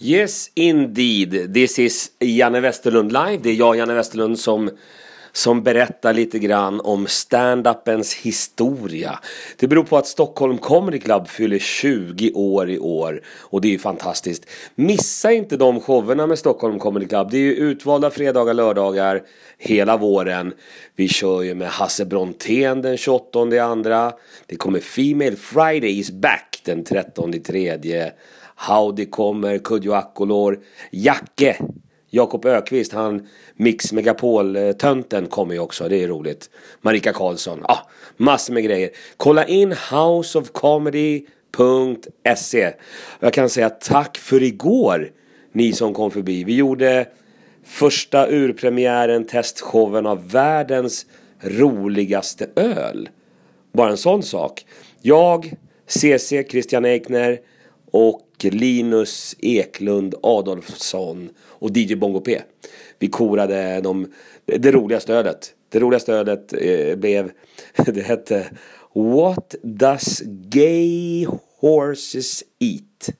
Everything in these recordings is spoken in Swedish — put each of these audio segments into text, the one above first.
Yes indeed, this is Janne Westerlund live. Det är jag, Janne Westerlund, som, som berättar lite grann om stand-upens historia. Det beror på att Stockholm Comedy Club fyller 20 år i år och det är ju fantastiskt. Missa inte de showerna med Stockholm Comedy Club. Det är ju utvalda fredagar, lördagar hela våren. Vi kör ju med Hasse Brontén den 28 andra. Det kommer Female Friday is back den 13 tredje. Howdy kommer, Kodjo Akolor, Jacke, Jakob Ökvist, han Mix Megapol-tönten kommer ju också, det är roligt. Marika Karlsson, ja, ah, massor med grejer. Kolla in houseofcomedy.se. Jag kan säga tack för igår, ni som kom förbi. Vi gjorde första urpremiären, testshowen av världens roligaste öl. Bara en sån sak. Jag, CC, Christian Eikner och Linus Eklund Adolfsson och DJ Bongo P. Vi korade de, det roliga stödet. Det roliga stödet eh, blev, det hette What does gay horses eat?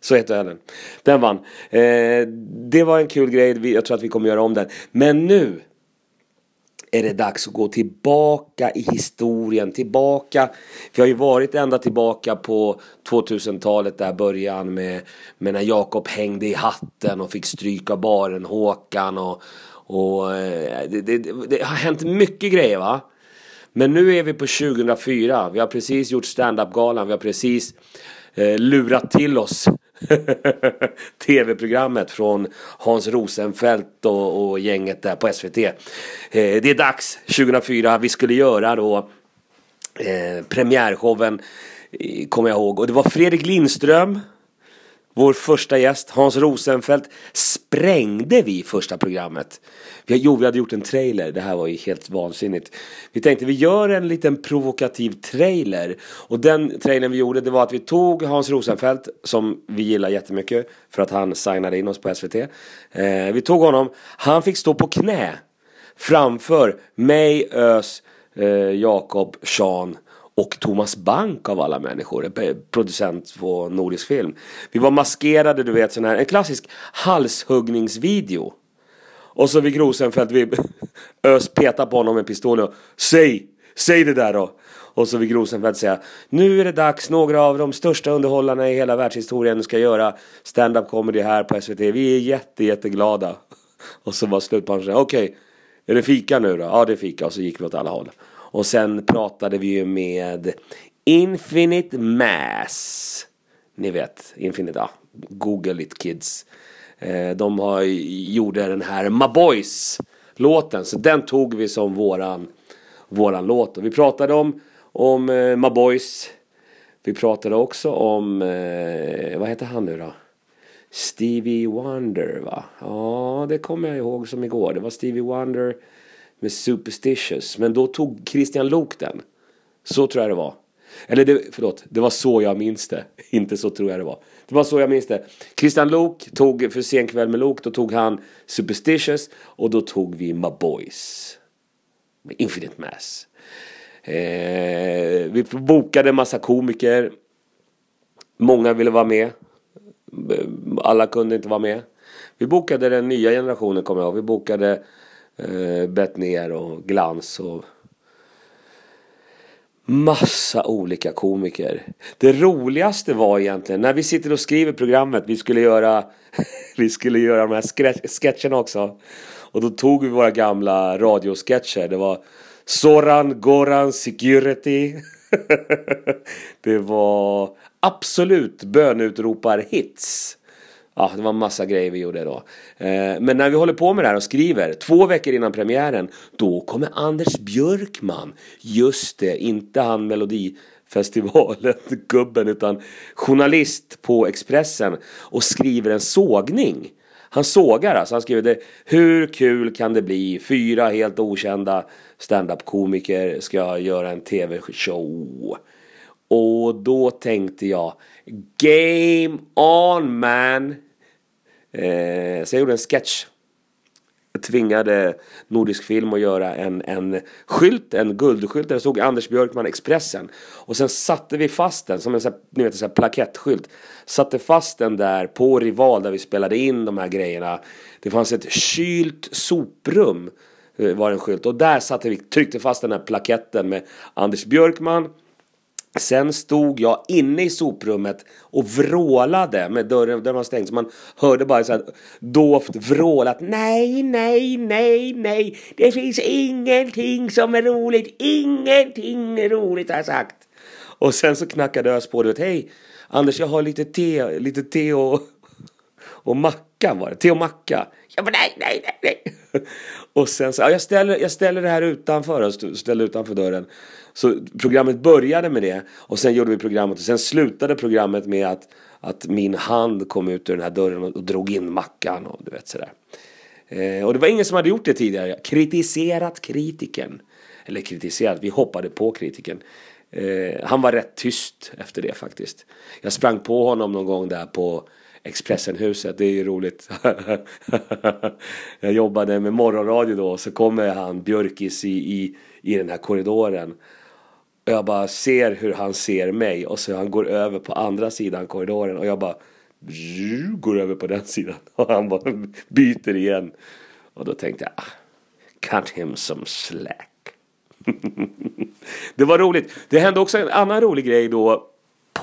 Så heter ölen. Den vann. Eh, det var en kul grej, jag tror att vi kommer göra om den. Men nu är det dags att gå tillbaka i historien, tillbaka. Vi har ju varit ända tillbaka på 2000-talet där början med, med när Jakob hängde i hatten och fick stryka baren Håkan och, och eh, det, det, det har hänt mycket grejer va. Men nu är vi på 2004. Vi har precis gjort stand-up-galan. Vi har precis eh, lurat till oss tv-programmet från Hans Rosenfeldt och, och, gänget där på SVT. Eh, det är dags 2004. Vi skulle göra då eh, premiärshowen, eh, kommer jag ihåg. Och det var Fredrik Lindström vår första gäst, Hans Rosenfeldt, sprängde vi första programmet. Jo, vi hade gjort en trailer. Det här var ju helt vansinnigt. Vi tänkte vi gör en liten provokativ trailer. Och den trailern vi gjorde det var att vi tog Hans Rosenfeldt som vi gillar jättemycket för att han signade in oss på SVT. Eh, vi tog honom. Han fick stå på knä framför mig, Ös, eh, Jakob, Sean och Thomas Bank av alla människor, producent på Nordisk Film. Vi var maskerade, du vet, sån här, en klassisk halshuggningsvideo. Och så fick Rosenfeldt, vi ös peta på honom med pistolen och säg, säg det där då. Och så fick Rosenfeldt säga Nu är det dags, några av de största underhållarna i hela världshistorien ska göra stand-up comedy här på SVT. Vi är jätte, jätteglada. Och så var slutpunchen, okej, okay, är det fika nu då? Ja, det är fika. Och så gick vi åt alla håll. Och sen pratade vi ju med Infinite Mass. Ni vet, Infinite, ja, Google it kids. Eh, de har, gjorde den här My Boys låten, så den tog vi som våran, våran låt. Och vi pratade om, om eh, My Boys. Vi pratade också om, eh, vad heter han nu då? Stevie Wonder va? Ja, det kommer jag ihåg som igår. Det var Stevie Wonder med Superstitious. Men då tog Christian Lok den. Så tror jag det var. Eller det, förlåt, det var så jag minns det. Inte så tror jag det var. Det var så jag minns det. Christian Lok tog, för sen kväll med Lok, då tog han Superstitious och då tog vi My Boys. Med Infinite Mass. Eh, vi bokade en massa komiker. Många ville vara med. Alla kunde inte vara med. Vi bokade den nya generationen kommer jag ihåg. Vi bokade eh, Bettner och Glans och massa olika komiker. Det roligaste var egentligen när vi sitter och skriver programmet. Vi skulle göra, vi skulle göra de här sketcherna också. Och då tog vi våra gamla radiosketcher. Det var Soran Goran Security. det var absolut bönutropar hits. Ja, det var en massa grejer vi gjorde då. Eh, men när vi håller på med det här och skriver, två veckor innan premiären, då kommer Anders Björkman. Just det, inte han Melodifestivalen, gubben, utan journalist på Expressen och skriver en sågning. Han sågar alltså, han skriver det. Hur kul kan det bli? Fyra helt okända standup-komiker ska göra en tv-show. Och då tänkte jag Game on man! Eh, så jag gjorde en sketch. tvingade Nordisk Film att göra en, en skylt, en guldskylt där det stod Anders Björkman Expressen. Och sen satte vi fast den som en sån här, ni vet, en sån här plakettskylt. Satte fast den där på Rival där vi spelade in de här grejerna. Det fanns ett kylt soprum eh, var en skylt och där satte vi, tryckte fast den här plaketten med Anders Björkman Sen stod jag inne i soprummet och vrålade med dörren, dörren var stängd så man hörde bara så här dovt vrålat nej, nej, nej, nej, det finns ingenting som är roligt, ingenting är roligt har jag sagt. Och sen så knackade Ös på, det hej Anders jag har lite te, lite te och, och macka var det, te och macka. Jag bara nej, nej, nej, nej. Och sen så, ja, jag ställer, jag ställer det här utanför, Jag ställer utanför dörren. Så programmet började med det och sen gjorde vi programmet och sen slutade programmet med att, att min hand kom ut ur den här dörren och, och drog in mackan och du vet sådär. Eh, och det var ingen som hade gjort det tidigare. Kritiserat kritiken. Eller kritiserat, vi hoppade på kritiken. Eh, han var rätt tyst efter det faktiskt. Jag sprang på honom någon gång där på Expressenhuset, det är ju roligt. jag jobbade med morgonradio då, så kommer han Björkis i, i, i den här korridoren. Och Jag bara ser hur han ser mig och så han går över på andra sidan korridoren och jag bara går över på den sidan och han bara byter igen. Och då tänkte jag, ah, cut him some slack. det var roligt. Det hände också en annan rolig grej då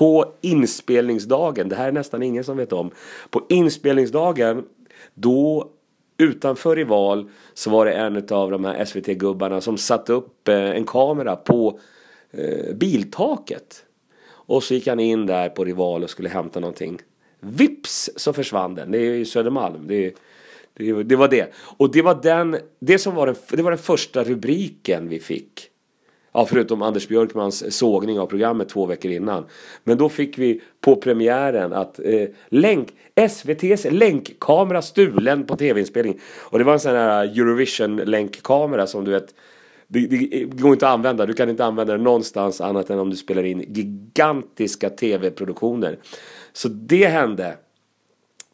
på inspelningsdagen. Det här är nästan ingen som vet om. På inspelningsdagen då utanför Rival så var det en av de här SVT-gubbarna som satte upp eh, en kamera på eh, biltaket. Och så gick han in där på Rival och skulle hämta någonting. Vips så försvann den. Det är ju Södermalm. Det, det, det, var det. Och det var den, det som var den, det var den första rubriken vi fick. Ja, förutom Anders Björkmans eh, sågning av programmet två veckor innan. Men då fick vi på premiären att eh, länk, SVTs länkkamera stulen på tv-inspelning. Och det var en sån här eh, Eurovision-länkkamera som du vet det, det, eh, går inte att använda. Du kan inte använda den någonstans annat än om du spelar in gigantiska tv-produktioner. Så det hände.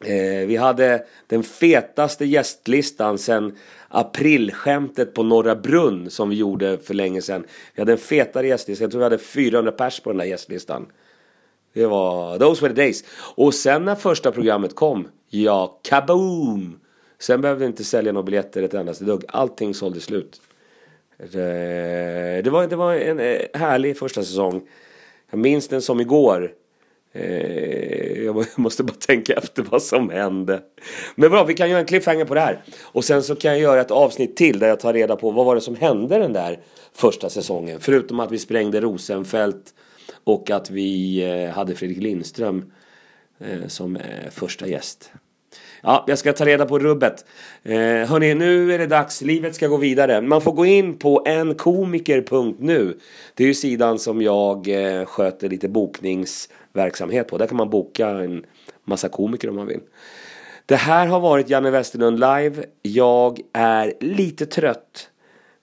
Eh, vi hade den fetaste gästlistan sen aprilskämtet på Norra Brunn som vi gjorde för länge sedan. Vi hade en fetare gästlista. Jag tror vi hade 400 pers på den där gästlistan. Det var those were the days. Och sen när första programmet kom, ja, kaboom! Sen behövde vi inte sälja några biljetter ett endaste dugg. Allting sålde slut. Det, det, var, det var en eh, härlig första säsong. Jag minns den som igår. Eh, jag måste bara tänka efter vad som hände. Men bra, vi kan göra en cliffhanger på det här. Och sen så kan jag göra ett avsnitt till där jag tar reda på vad var det som hände den där första säsongen. Förutom att vi sprängde Rosenfält och att vi eh, hade Fredrik Lindström eh, som första gäst. Ja, jag ska ta reda på rubbet. Eh, hörni, nu är det dags. Livet ska gå vidare. Man får gå in på enkomiker.nu. Det är ju sidan som jag eh, sköter lite bokningsverksamhet på. Där kan man boka en massa komiker om man vill. Det här har varit Janne Westerlund live. Jag är lite trött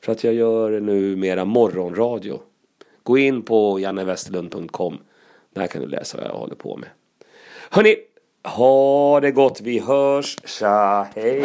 för att jag gör nu mera morgonradio. Gå in på jannewesterlund.com. Där kan du läsa vad jag håller på med. Hörni, ha det gott, vi hörs, tja, hej!